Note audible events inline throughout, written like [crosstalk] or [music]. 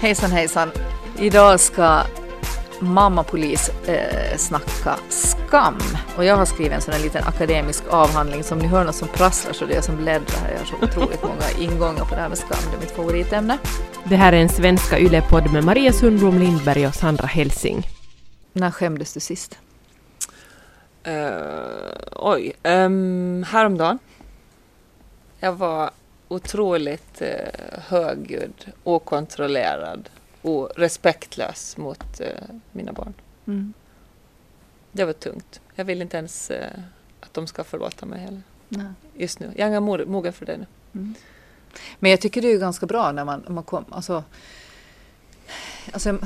Hejsan hejsan. Idag ska mamma polis eh, snacka skam. Och jag har skrivit en sån här liten akademisk avhandling som ni hör något som prasslar så det är jag som bläddrar här. Jag har så otroligt [laughs] många ingångar på det här med skam. Det är mitt favoritämne. Det här är en svenska yllepodd med Maria Sundblom Lindberg och Sandra Helsing. När skämdes du sist? Uh, oj, um, häromdagen. Jag var otroligt uh, högljudd, okontrollerad och respektlös mot uh, mina barn. Mm. Det var tungt. Jag vill inte ens uh, att de ska förlåta mig heller. Nej. Just nu. Jag är mogen för det nu. Mm. Men jag tycker det är ganska bra när man, man kommer, alltså, alltså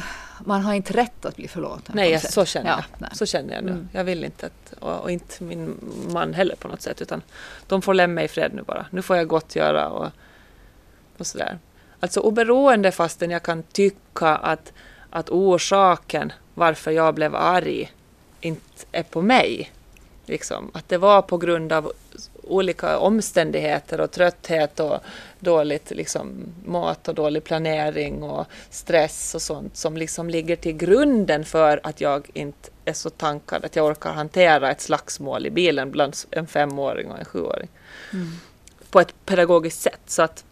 man har inte rätt att bli förlåten. Nej, så känner jag. Ja, så känner jag nu. Mm. Jag vill inte att, och, och, inte min man heller på något sätt, utan de får lämna mig i fred nu bara. Nu får jag gott göra och, och sådär. Alltså oberoende fastän jag kan tycka att, att orsaken varför jag blev arg inte är på mig. Liksom. Att det var på grund av olika omständigheter och trötthet och dåligt liksom, mat och dålig planering och stress och sånt som liksom ligger till grunden för att jag inte är så tankad att jag orkar hantera ett slagsmål i bilen bland en femåring och en sjuåring. Mm. På ett pedagogiskt sätt så att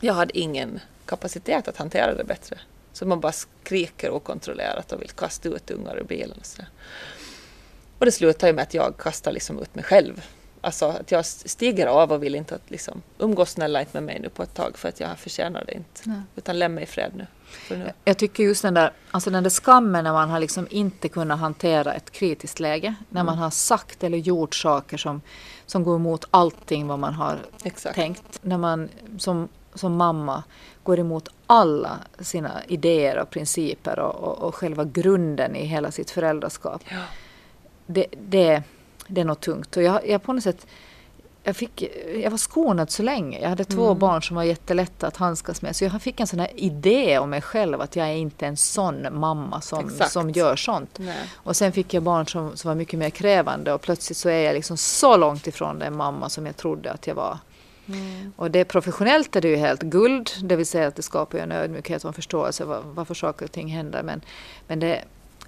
jag hade ingen kapacitet att hantera det bättre. Så man bara skriker okontrollerat och vill kasta ut ungar ur bilen. Och, så och det slutar ju med att jag kastar liksom ut mig själv Alltså att jag stiger av och vill inte att liksom, umgås snälla inte med mig nu på ett tag för att jag förtjänar det inte. Nej. Utan lämna mig i fred nu, nu. Jag tycker just den där, alltså den där skammen när man har liksom inte kunnat hantera ett kritiskt läge. När mm. man har sagt eller gjort saker som, som går emot allting vad man har Exakt. tänkt. När man som, som mamma går emot alla sina idéer och principer och, och, och själva grunden i hela sitt föräldraskap. Ja. Det, det det är nog tungt. Och jag, jag på något sätt jag, fick, jag var skonad så länge. Jag hade två mm. barn som var jättelätta att handskas med. Så jag fick en sån här idé om mig själv att jag är inte en sån mamma som, som gör sånt. Nej. Och sen fick jag barn som, som var mycket mer krävande och plötsligt så är jag liksom så långt ifrån den mamma som jag trodde att jag var. Mm. Och det professionellt är det ju helt guld, det vill säga att det skapar en ödmjukhet och en förståelse var, varför saker och ting händer. Men, men det,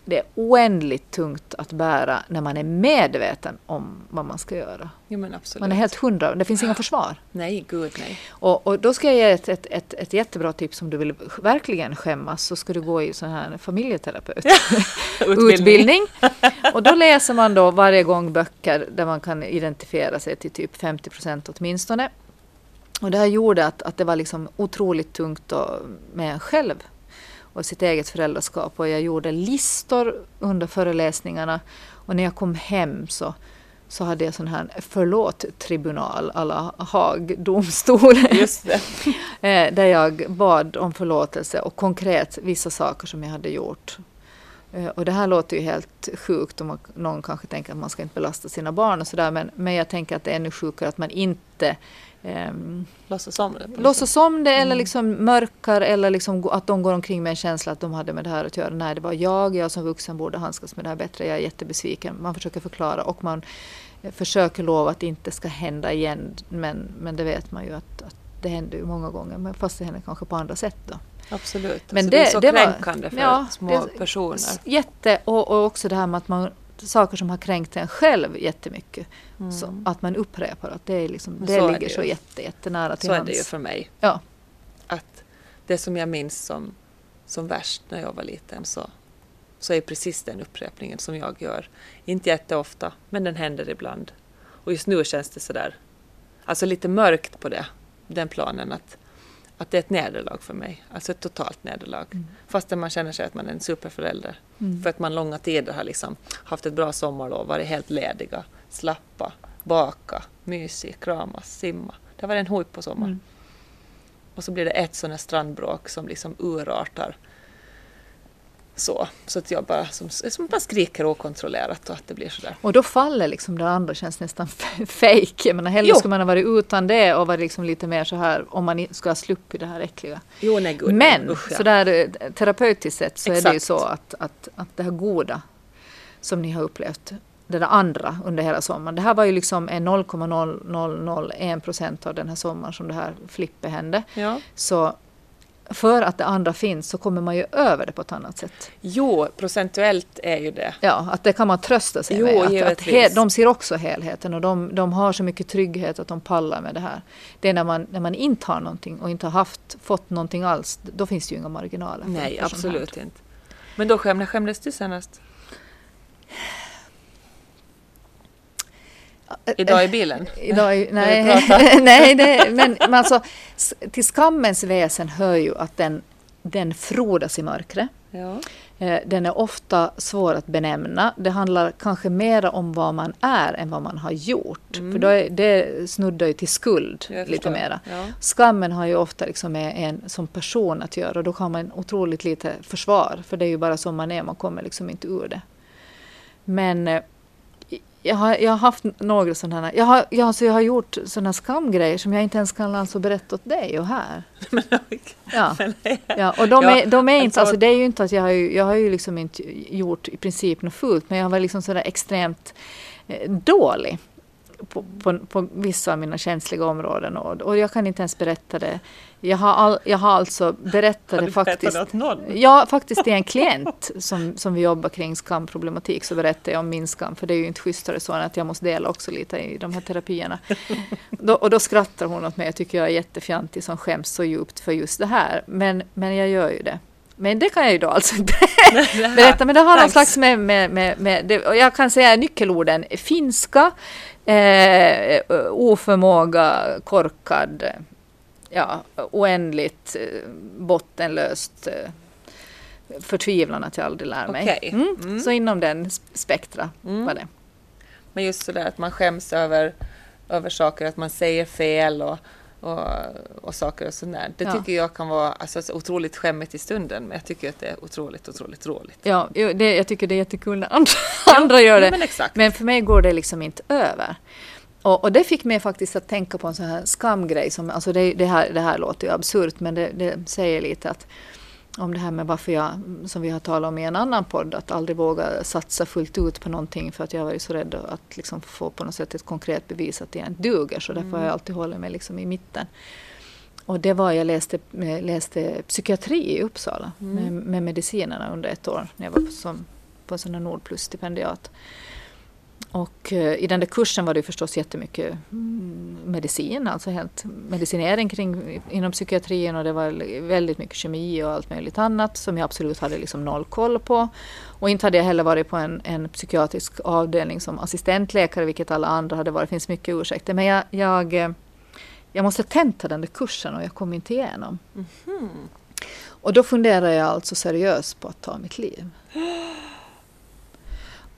det är oändligt tungt att bära när man är medveten om vad man ska göra. Jo. Man är helt hundra, det finns inga försvar. Nej, gud nej. Och, och då ska jag ge ett, ett, ett, ett, jättebra tips om du vill verkligen skämmas så ska du gå i sån här familjeterapeututbildning. [laughs] [laughs] och då läser man då varje gång böcker där man kan identifiera sig till typ 50 procent åtminstone. Och det här gjorde att, att det var liksom otroligt tungt med en själv och sitt eget föräldraskap och jag gjorde listor under föreläsningarna och när jag kom hem så, så hade jag sån här förlåt-tribunal alla Haag domstol. [laughs] Eh, där jag bad om förlåtelse och konkret vissa saker som jag hade gjort. Eh, och det här låter ju helt sjukt om någon kanske tänker att man ska inte belasta sina barn och sådär men, men jag tänker att det är ännu sjukare att man inte Um, låtsas om det? Låtsas om det eller mm. liksom mörkar eller liksom att de går omkring med en känsla att de hade med det här att göra. Nej, det var jag, jag som vuxen borde handskas med det här bättre. Jag är jättebesviken. Man försöker förklara och man försöker lova att det inte ska hända igen. Men, men det vet man ju att, att det händer ju många gånger. Men fast det händer kanske på andra sätt då. Absolut. Men alltså det, det är så det kränkande var, för ja, små personer. Jätte och, och också det här med att man saker som har kränkt en själv jättemycket. Mm. Så att man upprepar att det, är liksom, det ligger det så jätte, jättenära till Så hands. är det ju för mig. Ja. Att det som jag minns som, som värst när jag var liten så, så är precis den upprepningen som jag gör. Inte jätteofta, men den händer ibland. Och just nu känns det sådär, alltså lite mörkt på det, den planen att att det är ett nederlag för mig, alltså ett totalt nederlag. Mm. Fastän man känner sig att man är en superförälder. Mm. För att man långa tider har liksom haft ett bra sommarlov, varit helt lediga, slappa, baka, mysig, kramas, simma. Det har varit en hojp på sommaren. Mm. Och så blir det ett sånt här strandbråk som liksom urartar så, så att jag bara, som, som bara skriker okontrollerat och att det blir sådär. Och då faller liksom det andra känns nästan [laughs] fejk. Jag menar hellre jo. skulle man ha varit utan det och varit liksom lite mer så här om man skulle ha sluppit det här äckliga. Jo, nej, gud, Men usch, ja. sådär eh, terapeutiskt sett så Exakt. är det ju så att, att, att det här goda som ni har upplevt det där andra under hela sommaren. Det här var ju liksom 0,0001 procent av den här sommaren som det här flippet hände. Ja. Så för att det andra finns så kommer man ju över det på ett annat sätt. Jo, procentuellt är ju det. Ja, att det kan man trösta sig jo, med. Att, att de ser också helheten och de, de har så mycket trygghet att de pallar med det här. Det är när man, när man inte har någonting och inte har haft, fått någonting alls, då finns det ju inga marginaler. Nej, absolut inte. Men då skämdes, skämdes du senast? Idag i bilen? [laughs] Idag, nej, [laughs] nej det, men, men alltså, till skammens väsen hör ju att den, den frodas i mörkret. Ja. Eh, den är ofta svår att benämna. Det handlar kanske mer om vad man är än vad man har gjort. Mm. För då är, det snuddar ju till skuld lite mera. Ja. Skammen har ju ofta liksom med en som person att göra och då har man otroligt lite försvar. För det är ju bara som man är, man kommer liksom inte ur det. Men eh, jag har, jag har haft några sådana här, jag har, jag, alltså jag har gjort sådana skamgrejer som jag inte ens kan alltså berätta åt dig och här. [laughs] ja. ja, och de är, de är inte, alltså det är ju inte att jag har ju, jag har ju liksom inte gjort i princip något fult, men jag var liksom sådär extremt eh, dålig på, på, på, vissa av mina känsliga områden och, och jag kan inte ens berätta det. Jag har, all, jag har alltså berättat det faktiskt. Åt någon? Ja, faktiskt till en klient som, som vi jobbar kring skamproblematik så berättar jag om min skam för det är ju inte schysstare så än att jag måste dela också lite i de här terapierna. då, och då skrattar hon åt mig. Jag tycker jag är jättefjantig som skäms så djupt för just det här. Men, men jag gör ju det. Men det kan jag ju då alltså inte [laughs] berätta. Men det har någon slags med, med, med, med det, och jag kan säga nyckelorden finska, eh, oförmåga, korkad, ja, oändligt eh, bottenlöst eh, förtvivlan att jag aldrig lär mig. Okay. Mm. Mm. Så inom den spektra mm. var det. Men just sådär att man skäms över, över saker, att man säger fel och, och, och saker och sådär. Det ja. tycker jag kan vara alltså, otroligt skämmigt i stunden, men jag tycker att det är otroligt, otroligt roligt. Ja, det, jag tycker det är jättekul när andra, [laughs] ja, andra gör det. Men, men, för mig går det liksom inte över. Och, och, det fick mig faktiskt att tänka på en sån här skamgrej. Som, alltså det, det, här, det här låter ju absurt, men det, det, säger lite att om det här med varför jag, som vi har talat om i en annan podd, att aldrig våga satsa fullt ut på någonting för att jag varit så rädd att liksom få på något sätt ett konkret bevis att det inte duger. Så därför har jag mm. alltid hållit mig liksom i mitten. Och det var, jag läste, läste psykiatri i Uppsala mm. med, med medicinerna under ett år när jag var på, som, på en sån här Nordplus-stipendiat. Och eh, i den där kursen var det förstås jättemycket mm, medicin, alltså helt medicinering kring, inom psykiatrin och det var väldigt mycket kemi och allt möjligt annat som jag absolut hade liksom noll koll på. Och inte hade jag heller varit på en, en psykiatrisk avdelning som assistentläkare, vilket alla andra hade varit. Det finns mycket ursäkter. Men jag, jag, eh, jag måste tenta den där kursen och jag kom inte igenom. Mm -hmm. Och då funderade jag alltså seriöst på att ta mitt liv. [gasps] [gasps]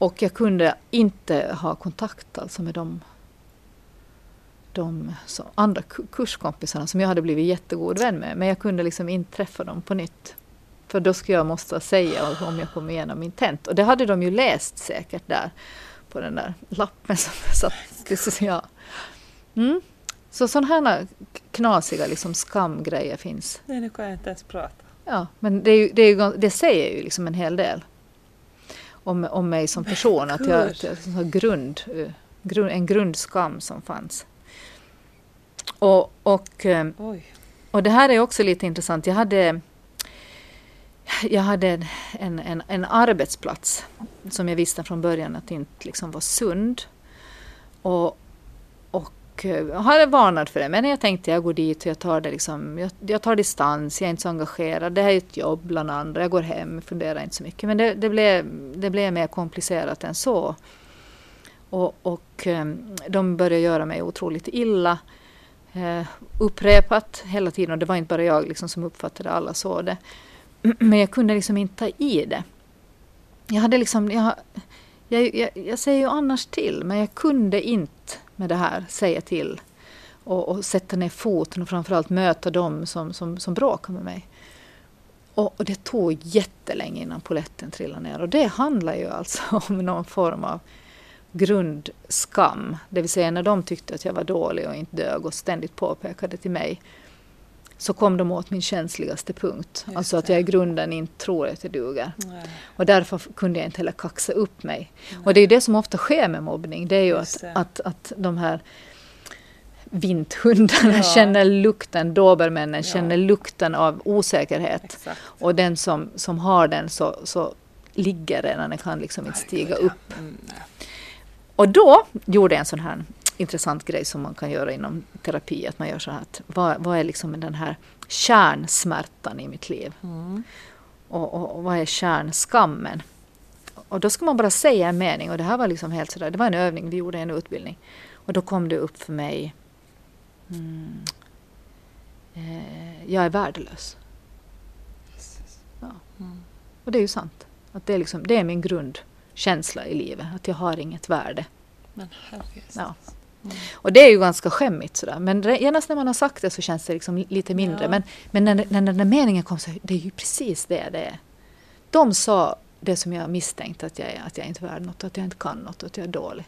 Och jag kunde inte ha kontakt alltså med de, de andra kurskompisarna som jag hade blivit jättegod vän med. Men jag kunde liksom inte träffa dem på nytt. För då skulle jag måste säga om jag kom igenom min tent. Och det hade de ju läst säkert där på den där lappen som satt. Ja. Mm. Så sådana här knasiga liksom skamgrejer finns. Nej, nu kan jag inte ens prata. Ja, men det, är det, är det säger ju liksom en hel del om, om mig som person. Att jag, att jag grund, grund, en grundskam som fanns. Och, och, eh, och det här är också lite intressant. Jag hade, jag hade en, en, en arbetsplats som jag visste från början att inte liksom var sund. Och, Eh, jag hade varnat för det. Men jag tänkte jag går dit och jag tar det liksom, jag, jag, tar distans, jag är inte så engagerad. Det här är ett jobb bland andra. Jag går hem, funderar inte så mycket. Men det, det, blev, det blev mer komplicerat än så. Och, och eh, de började göra mig otroligt illa. Eh, upprepat hela tiden och det var inte bara jag liksom som uppfattade det, alla såg det. Men jag kunde liksom inte ta i det. Jag hade liksom, jag, jag, jag, jag säger ju annars till men jag kunde inte med det här, säga till och, och sätta ner foten och framförallt möta dem som, som, som bråkar med mig. Och, och, det tog jättelänge innan poletten trillade ner och det handlar ju alltså [laughs] om någon form av grundskam. Det vill säga när de tyckte att jag var dålig och inte dög och ständigt påpekade till mig så kom de åt min känsligaste punkt. Just alltså att jag i grunden inte tror att jag duger. Nej. Och därför kunde jag inte heller kaxa upp mig. Nej. Och det är det som ofta sker med mobbning. Det är ju att, att, att de här vinthundarna ja. känner lukten, dobermännen ja. känner lukten av osäkerhet. Exakt. Och den som, som har den så, så ligger redan, den kan liksom inte stiga upp. Mm. Och då gjorde jag en sån här intressant grej som man kan göra inom terapi, att man gör så här att vad, vad är liksom den här kärnsmärtan i mitt liv? Mm. Och, och, och, vad är kärnskammen? Och då ska man bara säga en mening och det här var liksom helt sådär, det var en övning, vi gjorde en utbildning. Och då kom det upp för mig, mm, eh, jag är värdelös. Ja. Mm. Och det är ju sant. Att det, är liksom, det är min grundkänsla i livet, att jag har inget värde. Men ja. Mm. Och det är ju ganska skämmigt sådär. Men genast när man har sagt det så känns det liksom lite mindre. Ja. Men, men när, när den där meningen kom så det är ju precis det det är. De sa det som jag misstänkte att jag är, att jag inte är värd något, att jag inte kan något, att jag är dålig.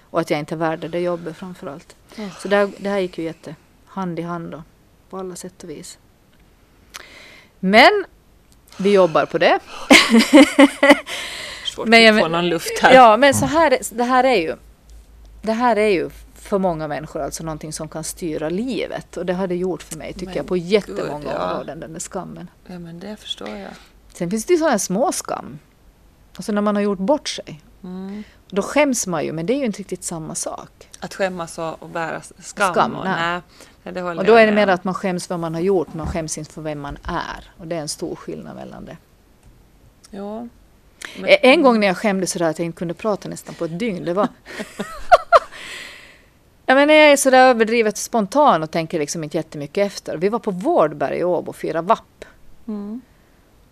Och att jag inte är värd det jobbet framför allt. Oh. Så det, det här gick ju jätte hand i hand då, på alla sätt och vis. Men vi jobbar på det. Svårt men, att få någon luft här. Ja, men så här, det här är ju det här är ju för många människor alltså någonting som kan styra livet. Och det har det gjort för mig tycker men jag på jättemånga Gud, ja. områden, den där skammen. Ja men det förstår jag. Sen finns det ju sådana små skam. Alltså när man har gjort bort sig. Mm. Då skäms man ju, men det är ju inte riktigt samma sak. Att skämmas och bära skam? skam och, nej. nej. och då är det mer att man skäms för vad man har gjort, man skäms inte för vem man är. Och det är en stor skillnad mellan det. Ja. Men... En gång när jag skämdes sådär att jag inte kunde prata nästan på ett dygn, det var [laughs] Ja, men jag är sådär överdrivet spontan och tänker liksom inte jättemycket efter. Vi var på Vårdberg i Åbo och firade VAP. Mm.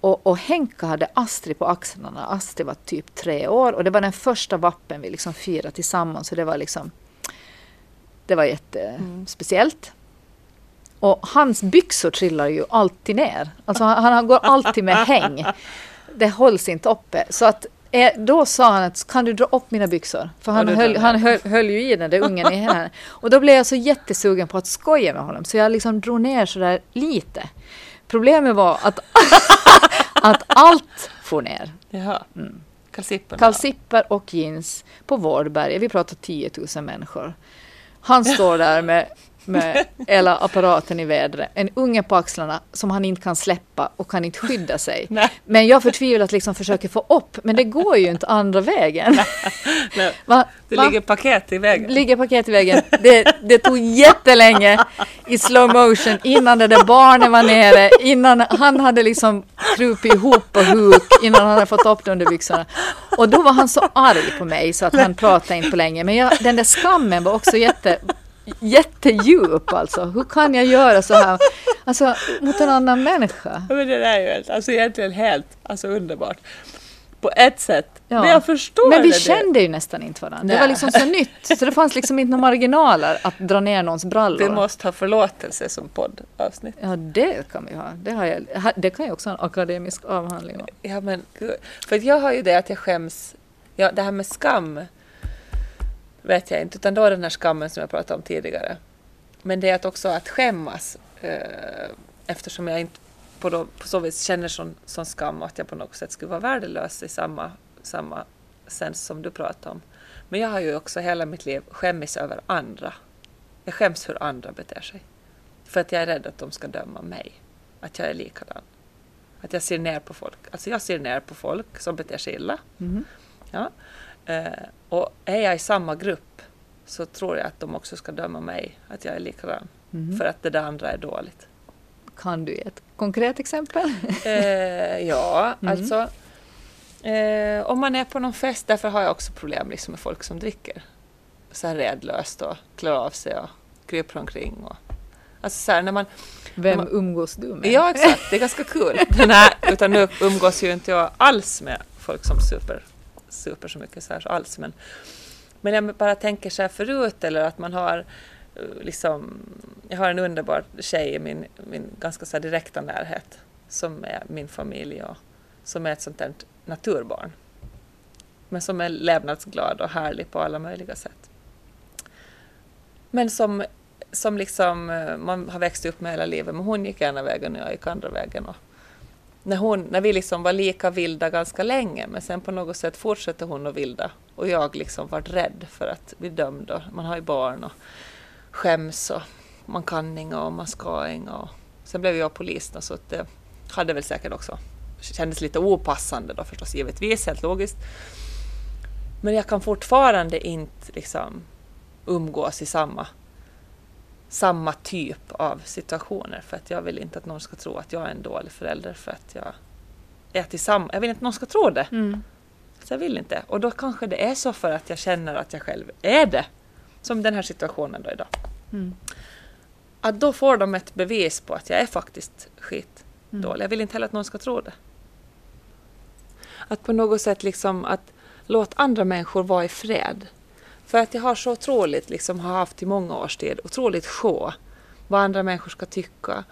Och, och Henka hade Astrid på axlarna. Astrid var typ tre år och det var den första vappen vi liksom firade tillsammans. Så det var liksom Det var jättespeciellt. Mm. Och hans byxor trillar ju alltid ner. Alltså han, han går alltid med häng. [laughs] Det hålls inte uppe. Så att Eh, då sa han att kan du dra upp mina byxor? För han, höll, han höll, höll, ju i den där ungen i henne. Och då blev jag så jättesugen på att skoja med honom så jag liksom drog ner sådär lite. Problemet var att, [laughs] att allt får ner. Jaha. Mm. Kalsipper och jeans på Vårdberg. Vi pratar 10 000 människor. Han står där med med [laughs] hela apparaten i vädret. En unge på axlarna som han inte kan släppa och kan inte skydda sig. Nej. Men jag förtvivlat liksom försöker få upp, men det går ju inte andra vägen. Nej. Va, det va? ligger paket i vägen. ligger paket i vägen. Det, det tog jättelänge i slow motion innan det där barnet var nere, innan han hade liksom krupit ihop på huk, innan han hade fått upp det under byxorna. Och då var han så arg på mig så att han pratade inte på länge. Men jag, den där skammen var också jätte jättedjup alltså. Hur kan jag göra så här alltså, mot en annan människa? Men det är ju alltså, egentligen helt alltså, underbart. På ett sätt. Ja. Men jag förstår Men vi det. kände ju nästan inte varandra. Nej. Det var liksom så nytt. Så det fanns liksom inte några marginaler att dra ner någons brallor. Vi måste ha förlåtelse som poddavsnitt. Ja, det kan vi ha. Det, har jag, det kan jag också ha en akademisk avhandling om. Ja, men För jag har ju det att jag skäms. Ja, det här med skam vet jag inte, utan då är den här skammen som jag pratade om tidigare. Men det är att också att skämmas eh, eftersom jag inte på, då, på så vis känner sån, sån skam att jag på något sätt skulle vara värdelös i samma, samma sens som du pratade om. Men jag har ju också hela mitt liv skämmis över andra. Jag skäms hur andra beter sig. För att jag är rädd att de ska döma mig. Att jag är likadan. Att jag ser ner på folk. Alltså jag ser ner på folk som beter sig illa. Mm. Ja. Eh, och är jag i samma grupp så tror jag att de också ska döma mig, att jag är likadan. Mm. För att det där andra är dåligt. Kan du ge ett konkret exempel? [laughs] eh, ja, mm. alltså eh, om man är på någon fest, därför har jag också problem liksom, med folk som dricker. Så här redlöst och klär av sig och kryper omkring. Och, alltså så här, när man, Vem man, umgås du med? Ja, exakt. Det är ganska kul. [laughs] Nej, utan nu umgås ju inte jag alls med folk som super super så mycket så här alls. Men, men jag bara tänker så här förut eller att man har eh, liksom, jag har en underbar tjej i min, min ganska så direkta närhet som är min familj och som är ett sånt där naturbarn. Men som är levnadsglad och härlig på alla möjliga sätt. Men som, som liksom eh, man har växt upp med hela livet. Men hon gick ena vägen och jag gick andra vägen. Och när, hon, när vi liksom var lika vilda ganska länge, men sen på något sätt fortsatte hon att vilda. Och jag liksom var rädd för att bli dömd och man har ju barn och, skäms och man kan inga och man ska inga. Och sen blev jag polis då, så att det hade väl säkert också kändes lite opassande då förstås givetvis, helt logiskt. Men jag kan fortfarande inte liksom umgås i samma, samma typ av situationer för att jag vill inte att någon ska tro att jag är en dålig förälder för att jag är tillsammans. Jag vill inte att någon ska tro det. Mm. Så jag vill inte. Och då kanske det är så för att jag känner att jag själv är det. Som den här situationen då idag. Mm. Att då får de ett bevis på att jag är faktiskt skitdålig. Mm. Jag vill inte heller att någon ska tro det. Att på något sätt liksom att låt andra människor vara i fred. För att jag har så otroligt, liksom har haft i många års tid, otroligt sjå vad andra människor ska tycka.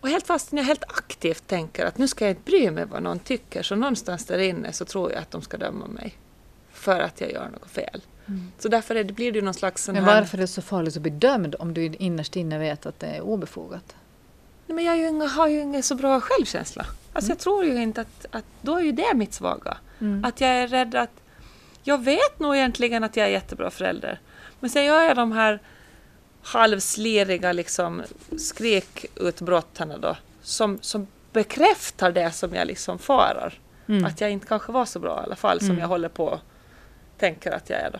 Och helt fast jag helt aktivt tänker att nu ska jag inte bry mig vad någon tycker, så någonstans där inne så tror jag att de ska döma mig. För att jag gör något fel. Mm. Så därför är det, blir det ju någon slags... Men varför är det så farligt att bli dömd om du innerst inne vet att det är obefogat? Nej, men jag ju inga, har ju ingen så bra självkänsla. Alltså mm. jag tror ju inte att, att... Då är ju det mitt svaga. Mm. Att jag är rädd att... Jag vet nog egentligen att jag är jättebra förälder. Men sen gör jag de här halvsliriga liksom skrikutbrotten då, som, som bekräftar det som jag liksom farar. Mm. Att jag inte kanske var så bra i alla fall som mm. jag håller på tänker att jag är då.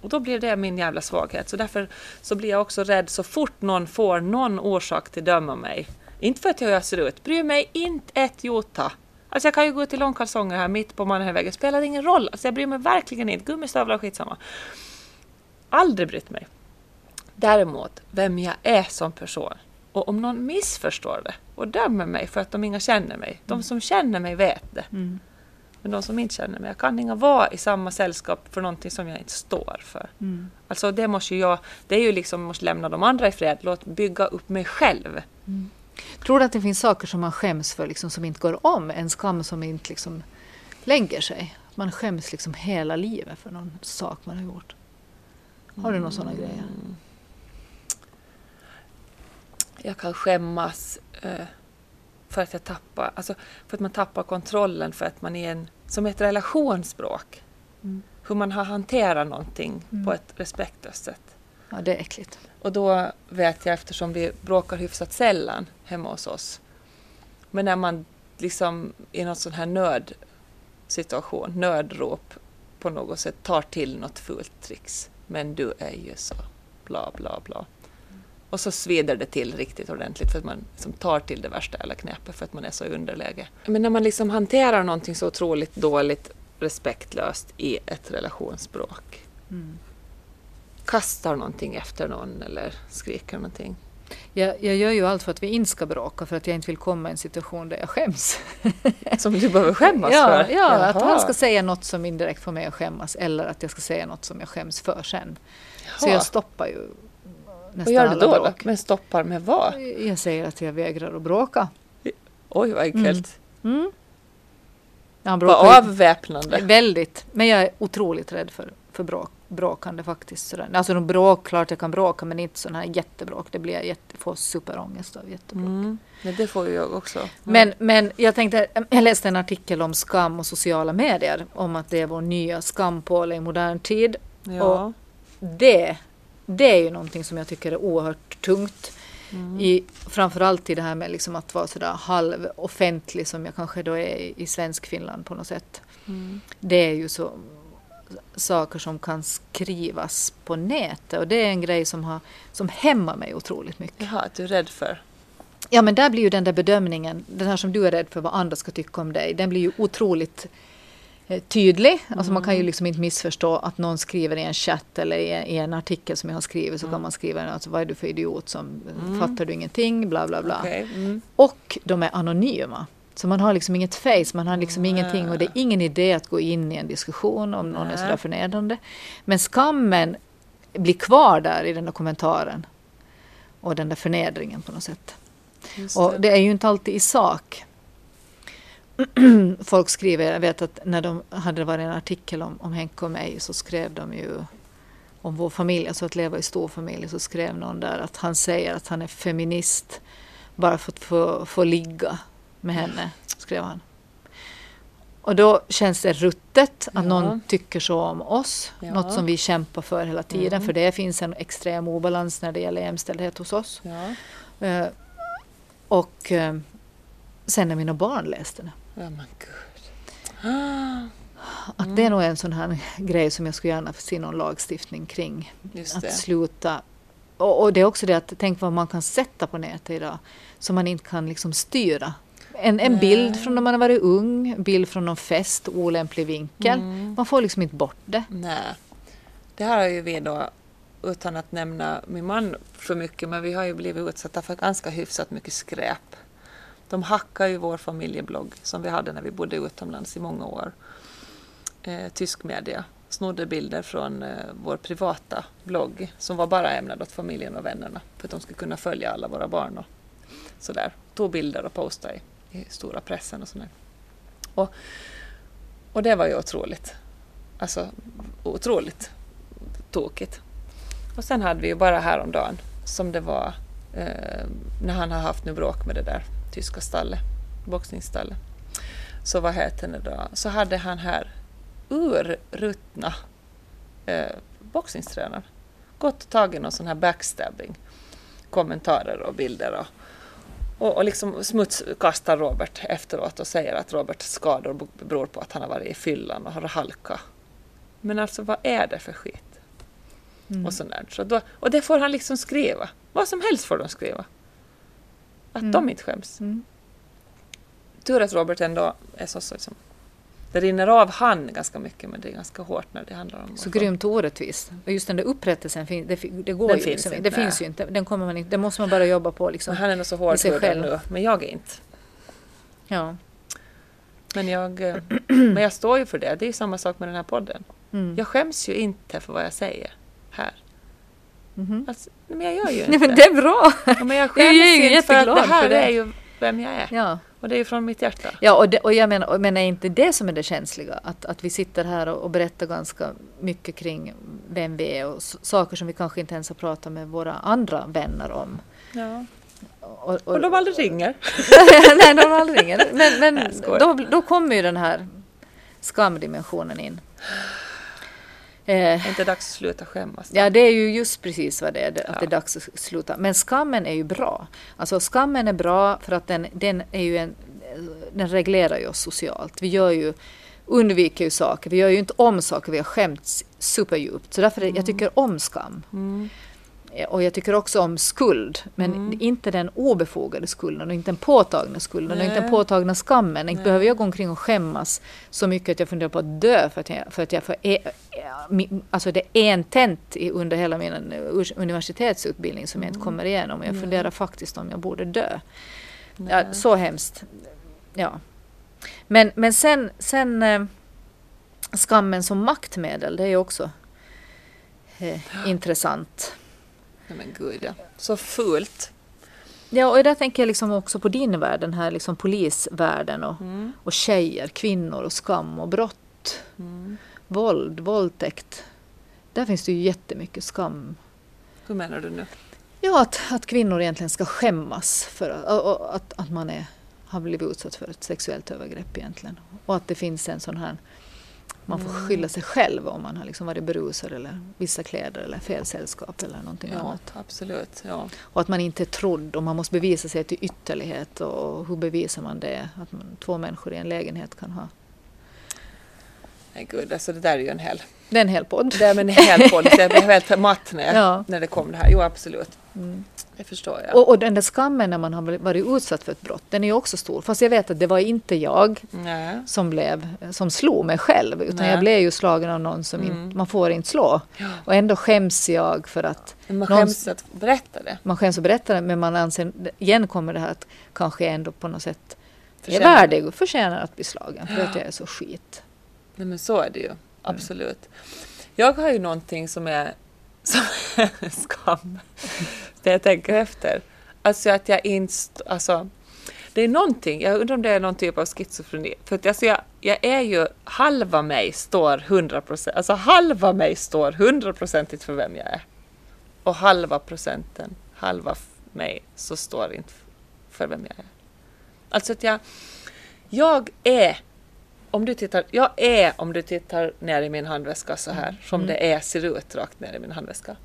Och då blir det min jävla svaghet. Så därför så blir jag också rädd så fort någon får någon orsak till döma mig. Inte för att jag ser ut, bryr mig inte ett jota. Alltså jag kan ju gå i långkalsonger här mitt på Mannheidsvägen, spelar ingen roll. Alltså jag bryr mig verkligen inte. Gummistövlar, skitsamma. Aldrig brytt mig. Däremot vem jag är som person. Och om någon missförstår det och dömer mig för att de inga känner mig. De som känner mig vet det. Mm. Men de som inte känner mig, jag kan inga vara i samma sällskap för någonting som jag inte står för. Mm. Alltså det måste jag, det är ju liksom, måste lämna de andra i fred, låt bygga upp mig själv. Mm. Tror du att det finns saker som man skäms för liksom, som inte går om? En skam som inte liksom lägger sig? Man skäms liksom hela livet för någon sak man har gjort. Har du några sådana mm. grejer? Jag kan skämmas eh, för att jag tappar, alltså för att man tappar kontrollen för att man är en, som ett relationsspråk. Mm. Hur man har hanterat någonting mm. på ett respektlöst sätt. Ja, det är äckligt. Och då vet jag, eftersom vi bråkar hyfsat sällan hemma hos oss, men när man liksom i någon sån här nödsituation, nödrop på något sätt tar till något fult tricks. Men du är ju så bla bla bla. Och så svider det till riktigt ordentligt för att man liksom tar till det värsta eller knäpet för att man är så i underläge. Men när man liksom hanterar någonting så otroligt dåligt respektlöst i ett relationsspråk. Mm. Kastar någonting efter någon eller skriker någonting. Jag, jag gör ju allt för att vi inte ska bråka för att jag inte vill komma i en situation där jag skäms. [laughs] Som du behöver skämmas ja, för? Ja, Jaha. att han ska säga något som indirekt får mig att skämmas eller att jag ska säga något som jag skäms för sen. Jaha. Så jag stoppar ju nästan Vad gör du då, då? Men stoppar med vad? Jag säger att jag vägrar att bråka. Oj, vad enkelt. Mm. Mm. Vad avväpnande. Väldigt. Men jag är otroligt rädd för, för bråk, bråkande faktiskt. Sådär. Alltså de bråk, klart jag kan bråka men inte sådana här jättebråk. Det blir jag jätte, får superångest av jättebråk. Mm. Men det får ju jag också. Mm. Men, men jag tänkte, jag läste en artikel om skam och sociala medier. Om att det är vår nya skampåle i modern tid. Ja. Och det det är ju någonting som jag tycker är oerhört tungt. Mm. I, framförallt i det här med liksom att vara sådär halvoffentlig som jag kanske då är i, i svensk Finland på något sätt. Mm. Det är ju så saker som kan skrivas på nätet och det är en grej som, har, som hämmar mig otroligt mycket. Jaha, att du är rädd för? Ja men där blir ju den där bedömningen, den här som du är rädd för vad andra ska tycka om dig, den blir ju otroligt Eh, tydlig. Mm. Alltså man kan ju mm. liksom inte missförstå att någon skriver i en chatt eller i, en artikel som jag har skrivit så mm. kan man skriva alltså, vad är du för idiot som mm. fattar du ingenting bla bla bla. Okay. Mm. Och de är anonyma. Så man har liksom inget face, man har liksom ingenting och det är ingen idé att gå in i en diskussion om någon är sådär förnedrande. Men skammen blir kvar där i den där kommentaren. Och den där förnedringen på något sätt. Och det är ju inte alltid i sak. [clears throat] folk skriver, jag vet att när de hade varit en artikel om, om Henke och mig så skrev de ju om vår familj, alltså att leva i stor familj, så skrev någon där att han säger att han är feminist bara för att få, få ligga med henne, skrev han. Och då känns det ruttet att ja. någon tycker så om oss. Ja. Något som vi kämpar för hela tiden. Mm. För det finns en extrem obalans när det gäller jämställdhet hos oss. Ja. Uh, och uh, sen när mina barn läste det. Oh my God. Att mm. det är nog en sån här grej som jag skulle gärna se någon lagstiftning kring. Att sluta. Och, och, det är också det att tänk vad man kan sätta på nätet idag som man inte kan liksom styra. En, en bild från när man har varit ung, bild från någon fest, olämplig vinkel. Mm. Man får liksom inte bort det. Nej. Det här har ju vi då, utan att nämna min man för mycket, men vi har ju blivit utsatta för ganska hyfsat mycket skräp. De hackar ju vår familjeblogg som vi hade när vi bodde utomlands i många år. Eh, tysk media snodde bilder från eh, vår privata blogg som var bara ämnad åt familjen och vännerna för att de skulle kunna följa alla våra barn och sådär. Tog bilder och postade i i stora pressen och sådär. Och, och det var ju otroligt. Alltså otroligt tokigt. Och sen hade vi ju bara häromdagen som det var eh, när han har haft nu bråk med det där tyska stallet, boxningsstallet. Så vad heter det då? Så hade han här urruttna eh, boxningstränaren gått och tagit någon sån här backstabbing kommentarer och bilder och och, och liksom smutskastar Robert efteråt och säger att Roberts skador beror på att han har varit i fyllan och har halka. Men alltså vad är det för skit? Mm. Och, sådär. Så då, och det får han liksom skriva. Vad som helst får de skriva. Att mm. de inte skäms. Mm. Tur att Robert ändå är så, så liksom, det rinner av han ganska mycket men det är ganska hårt när det handlar om... Så grymt orättvist. Och just den där upprättelsen, det, det går den ju finns liksom, inte. Det finns ju inte. Den kommer man inte. Det måste man bara jobba på liksom. Men han är nog så hårdhudad nu, men jag är inte. Ja. Men jag, eh, [clears throat] men jag står ju för det. Det är samma sak med den här podden. Mm. Jag skäms ju inte för vad jag säger här. Mm -hmm. alltså, men jag gör ju inte. Nej, men det är bra! Ja, men jag skäms ju inte för att det här för det. är ju vem jag är. Ja. Och det är ju från mitt hjärta. Ja, och, det, och jag menar, men är inte det som är det känsliga? Att, att vi sitter här och, och berättar ganska mycket kring vem vi är och saker som vi kanske inte ens har pratat med våra andra vänner om. Ja. Och, och, och de aldrig ringer. [laughs] Nej, de aldrig ringer. Men, men då, då kommer ju den här skamdimensionen in. Eh, inte dags att sluta skämmas? Då? Ja, det är ju just precis vad det är, att ja. det är dags att sluta. Men skammen är ju bra. Alltså skammen är bra för att den, den, är ju en, den reglerar ju oss socialt. Vi gör ju, undviker ju saker, vi gör ju inte om saker vi har skämts superdjupt. Så därför mm. jag tycker om skam. Mm. Och jag tycker också om skuld, men mm. inte den obefogade skulden och inte den påtagna skulden Nej. och inte den påtagna skammen. Inte behöver jag gå omkring och skämmas så mycket att jag funderar på att dö för att jag, för att jag för, e, alltså det är en tent under hela min universitetsutbildning som jag inte mm. kommer igenom. Jag funderar faktiskt om jag borde dö. Ja, så hemskt. Ja. Men, men sen, sen eh, skammen som maktmedel, det är ju också eh, [gasps] intressant. Nej men gud ja. Så fult. Ja, och där tänker jag liksom också på din värld, den här liksom polisvärlden och, mm. och tjejer, kvinnor och skam och brott. Mm. Våld, våldtäkt. Där finns det ju jättemycket skam. Hur menar du nu? Ja, att, att kvinnor egentligen ska skämmas för att, att, att man är, har blivit utsatt för ett sexuellt övergrepp egentligen. Och att det finns en sån här man får mm. skylla sig själv om man har liksom varit berusad eller vissa kläder eller fel sällskap eller någonting ja, annat. Absolut, ja. Och att man inte är trodd och man måste bevisa sig till ytterlighet och hur bevisar man det? Att man, två människor i en lägenhet kan ha. Nej gud, alltså det där är ju en hel... Det är en hel podd. Det är en hel podd. Jag blev helt matt när, ja. när det kom det här. Jo absolut. Mm. Det förstår jag. Och, och, den där skammen när man har varit utsatt för ett brott, den är ju också stor. Fast jag vet att det var inte jag som, blev, som slog mig själv, utan Nej. jag blev ju slagen av någon som mm. inte, man får inte slå. Ja. Och ändå skäms jag för att... Men man skäms någon, att berätta det. Man skäms att berätta det, men man anser, igen kommer det här att kanske ändå på något sätt förtjänar. är värdig och förtjänar att bli slagen för ja. att jag är så skit. Nej men så är det ju, absolut. Jag har ju någonting som är [laughs] som skam när jag tänker efter. Alltså att jag inte... Alltså, det är någonting, jag undrar om det är någon typ av schizofreni. För att alltså jag, jag är ju, halva mig står 100 procent, alltså halva mig står hundraprocentigt för vem jag är. Och halva procenten, halva mig, så står inte för vem jag är. Alltså att jag, jag är om du tittar, jag är om du tittar ner i min handväska så här, mm. som Mm. det är ser ut rakt ner i min handväska.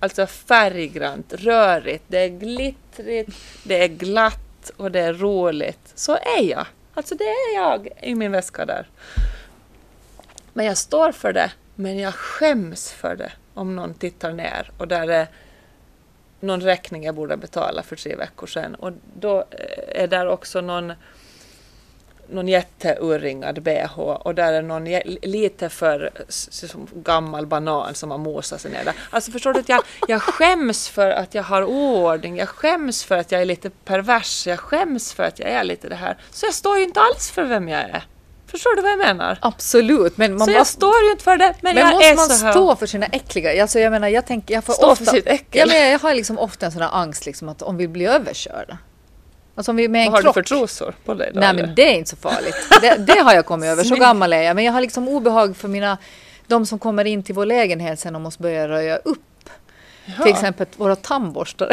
Alltså färggrant, rörigt, det är glittrigt, det är glatt och det är roligt. Så är jag. Alltså det är jag i min väska där. Men jag står för det, men jag skäms för det om någon tittar ner och där är någon räkning jag borde betala för tre veckor sedan. Och då eh, är där också någon, någon jätteurringad bh och där är någon lite för gammal banan som har mosat sig ner där. Alltså förstår du att jag, jag skäms för att jag har oordning, jag skäms för att jag är lite pervers, jag skäms för att jag är lite det här. Så jag står ju inte alls för vem jag är. Förstår du vad jag menar? Absolut, men man så jag måste, står ju inte för det, men, men jag måste är man så här. stå för sina äckliga... Alltså jag menar, jag tänker... Jag får Stå ofta, för sitt äckel? Ja, men jag har liksom ofta en sån här angst liksom att om vi blir överkörda. Alltså med en Vad har du krock. för trosor på dig då? Nej eller? men det är inte så farligt. [laughs] Det, det har jag kommit över, så gammal är jag. Men jag har liksom obehag för mina, de som kommer in till vår lägenhet sen och måste börja röja upp. Jaha. Till exempel våra tandborstar.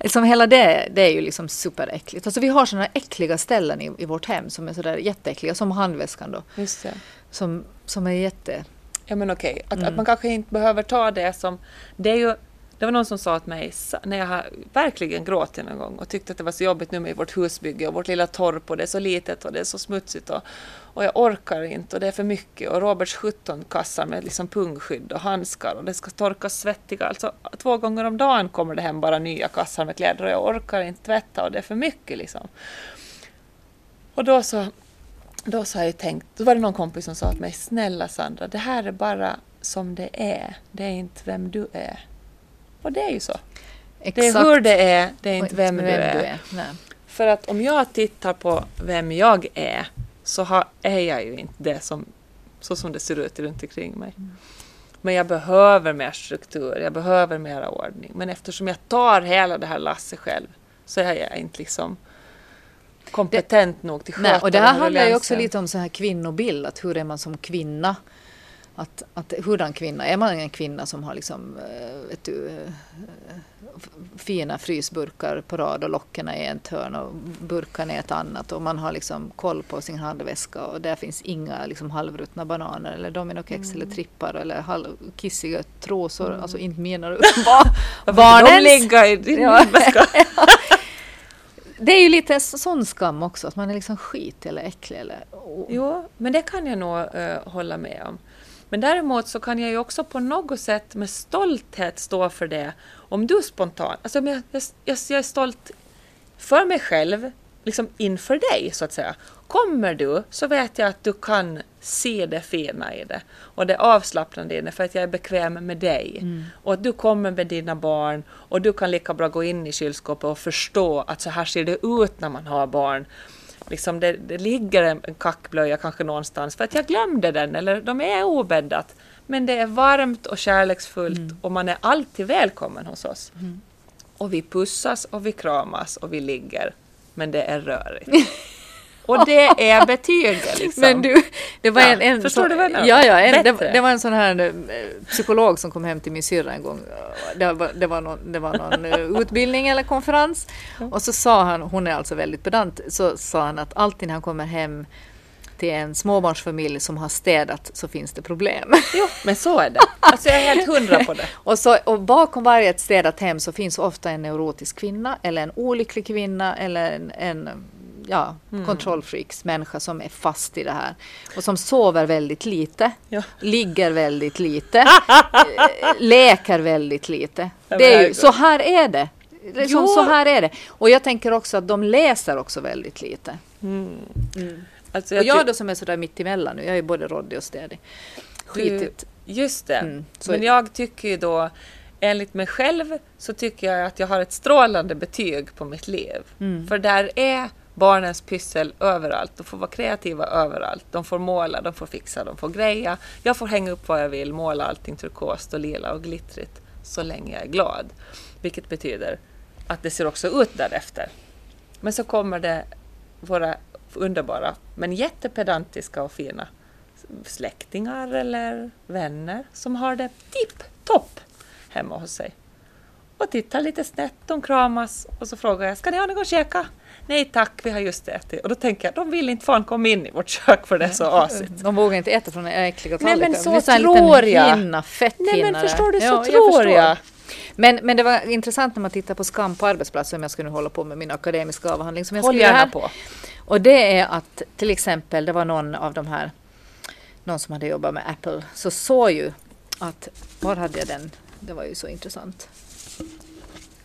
Liksom [laughs] hela det, det är ju liksom superäckligt. Alltså vi har sådana äckliga ställen i, i vårt hem som är sådär jätteäckliga, som handväskan då. Just det. Som, som är jätte... Ja men okej, att, Mm. att man kanske inte behöver ta det som... Det är ju... Det var någon som sa till mig, när jag har verkligen gråtit någon gång och tyckte att det var så jobbigt nu med vårt husbygge och vårt lilla torp och det är så litet och det är så smutsigt och, och jag orkar inte och det är för mycket och Roberts 17 kassar med liksom pungskydd och handskar och det ska torkas svettiga. Alltså två gånger om dagen kommer det hem bara nya kassar med kläder och jag orkar inte tvätta och det är för mycket liksom. Och då så då så har jag tänkt, då var det någon kompis som sa till mig, snälla Sandra, det här är bara som det är, det är inte vem du är. Och det är ju så. Det är hur det är, det är inte och vem, du, är. Nej. För att om jag tittar på vem jag är, så har, är jag ju inte det som, så som det ser ut runt omkring mig. Men jag behöver mer struktur, jag behöver mera ordning. Men eftersom jag tar hela det här lasset själv, så är jag inte liksom kompetent nog till att Nej, sköta och det här handlar ju också lite om så här kvinnobild, att hur är man som kvinna? Att, att hurdan kvinna? Är man en kvinna som har liksom, eh, vet du, eh, fina frysburkar på rad och locken i ett hörn och burkarna i ett annat och man har liksom koll på sin handväska och där finns inga liksom halvruttna bananer eller dominokex eller trippar eller halv, kissiga trosor, alltså inte bar, [laughs] Varför barnens. de ligga i din Ja. väska? [laughs] Det är ju lite sån skam också, att man är liksom skit eller äcklig eller... Jo, men det kan jag nog eh, hålla med om. Men däremot så kan jag ju också på något sätt med stolthet stå för det. Om du spontant, alltså jag, jag, jag, är stolt för mig själv, liksom inför dig så att säga. Kommer du så vet jag att du kan se det fina i det och det avslappnande i det för att jag är bekväm med dig. Och att du kommer med dina barn och du kan lika bra gå in i kylskåpet och förstå att så här ser det ut när man har barn liksom det, det ligger en, en kackblöja kanske någonstans för att jag glömde den eller de är obäddat. Men det är varmt och kärleksfullt och man är alltid välkommen hos oss. Och vi pussas och vi kramas och vi ligger. Men det är rörigt. [laughs] och det är betyget [laughs] liksom. Men du, det var Ja, en, en förstår så, du vad jag? Ja, ja en, det, det var en sån här eh, psykolog som kom hem till min syrra en gång. Det var, det var någon, det var någon eh, utbildning eller konferens. Och så sa han, hon är alltså väldigt pedant, så sa han att alltid när han kommer hem till en småbarnsfamilj som har städat så finns det problem. [laughs] Jo, men så är det. Alltså jag är helt hundra på det. [laughs] Och, så, och bakom varje städat hem så finns ofta en neurotisk kvinna eller en olycklig kvinna eller en, en ja, Mm. kontrollfreaks människa som är fast i det här. Och som sover väldigt lite, Ja. ligger väldigt lite, [laughs] eh, leker väldigt lite. Det är ju, så här är det. Liksom, så här är det. Och jag tänker också att de läser också väldigt lite. Alltså Och jag då som är sådär mitt emellan nu, jag är både råddig och städig. Du- Skitigt. Just det. Mm, Men jag tycker ju då, enligt mig själv, så tycker jag att jag har ett strålande betyg på mitt liv. Mm. För där är barnens pyssel överallt. De får vara kreativa överallt. De får måla, de får fixa, de får greja. Jag får hänga upp vad jag vill, måla allting turkost och lila och glittrigt så länge jag är glad. Vilket betyder att det ser också ut därefter. Men så kommer det våra underbara, men jättepedantiska och fina släktingar eller vänner som har det tipptopp hemma hos sig. och tittar lite snett, de kramas och så frågar jag, ska ni ha något att käka? Nej tack, vi har just ätit. Och då tänker jag, de vill inte fan komma in i vårt kök för det är så asigt. De vågar inte äta från den äckliga tallriken. Nej men så, så tror jag. Hinna, Nej men förstår du, så ja, tror jag. jag. Men, men det var intressant när man tittar på skam på arbetsplatser, om jag nu hålla på med min akademiska avhandling som jag Håll gärna här. på. Och det är att till exempel, det var någon av de här, någon som hade jobbat med Apple, så såg ju att, var hade jag den? Det var ju så intressant.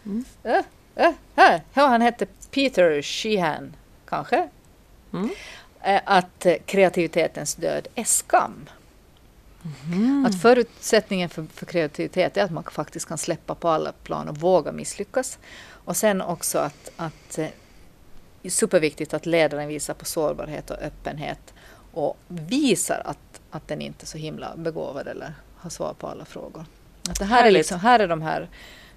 Mm. Äh, äh, här, ja, han hette Peter Sheehan, kanske. Mm. Äh, att kreativitetens död är skam. Mm. Att förutsättningen för, för, kreativitet är att man faktiskt kan släppa på alla plan och våga misslyckas. Och sen också att, att eh, superviktigt att ledaren visar på sårbarhet och öppenhet och visar att, att den inte är så himla begåvad eller har svar på alla frågor. Att det här, är liksom, här är de här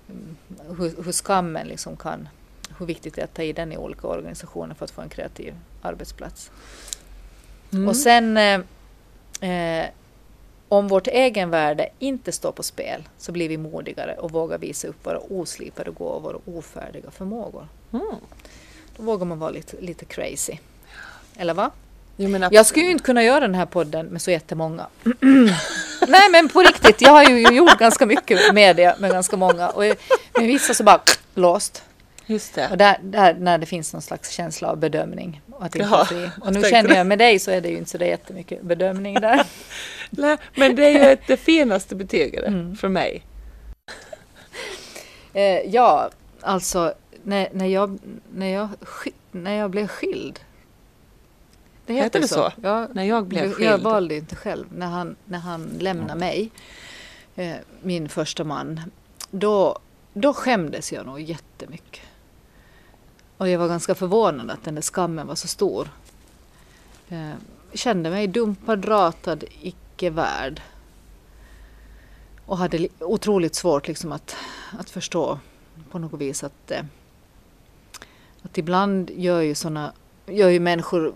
mm, hur, hur skammen liksom kan, hur viktigt det är att ta i den i olika organisationer för att få en kreativ arbetsplats. Mm. Och sen eh, eh om vårt egenvärde inte står på spel så blir vi modigare och vågar visa upp våra oslipade gåvor och ofärdiga förmågor. Mm. Då vågar man vara lite, lite crazy. Eller va? Jo, jag skulle ju inte kunna göra den här podden med så jättemånga. [clears throat] Nej men på riktigt, jag har ju gjort ganska mycket media med ganska många och med vissa så bara [clears throat] låst. Just det. Och där, där, när det finns någon slags känsla av bedömning. Och, att inte fri. och nu känner jag med dig så är det ju inte så jättemycket bedömning där. [laughs] Nej, men det är ju det finaste betyget mm. för mig. [laughs] Eh, ja, alltså när, när, jag, när, jag, när jag blev skild. Det heter, heter det så? så? Ja, när jag blev skild? Jag valde inte själv. När han, när han lämnade mm. mig, eh, min första man, då, då skämdes jag nog jättemycket. Och jag var ganska förvånad att den där skammen var så stor. Jag eh, kände mig dumpad, ratad, icke värd. Och hade otroligt svårt liksom att, att förstå på något vis att, eh, att ibland gör ju, såna, gör ju människor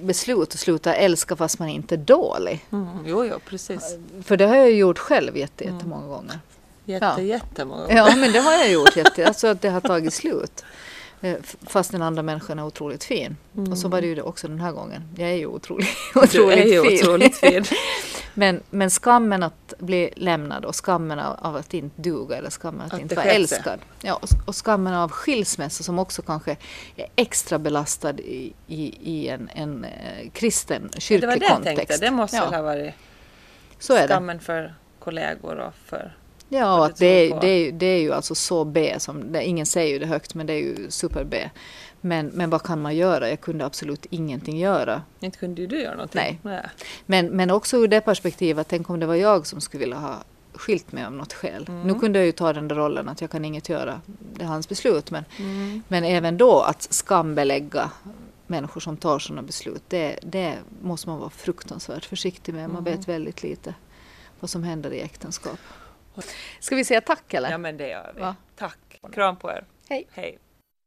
beslut att sluta älska fast man inte är dålig. Mm, jo, jo, precis. För det har jag gjort själv jätte, mm. jättemånga gånger. Jätte, ja. jättemånga gånger. Ja, men det har jag gjort. Jätte, alltså att det har tagit slut. Eh, fast den andra människan är otroligt fin. Mm. Och så var det ju också den här gången. Jag är ju otroligt, [laughs] otroligt ju fin. Otroligt fin. [laughs] men, men skammen att bli lämnad och skammen av, att inte duga eller skammen att, att inte vara älskad. Ja, och, och, skammen av skilsmässa som också kanske är extra belastad i, i, i en, en eh, kristen kyrklig kontext. Det var det jag tänkte, det måste ja. ha varit så är skammen för kollegor och för Ja, att det, är, det, är, det är ju alltså så B, som, det, ingen säger ju det högt men det är ju super B. Men, men vad kan man göra? Jag kunde absolut ingenting göra. Inte kunde ju du göra någonting. Nej. Nej. Men, men också ur det perspektivet, tänk om det var jag som skulle vilja ha skilt mig av något skäl. Mm. Nu kunde jag ju ta den där rollen att jag kan inget göra, det är hans beslut. Men, mm. men även då att skambelägga människor som tar sådana beslut, det, det måste man vara fruktansvärt försiktig med. Man mm. vet väldigt lite vad som händer i äktenskap. Ska vi säga tack eller? Ja men det gör vi. Va? Tack. Kram på er. Hej. Hej.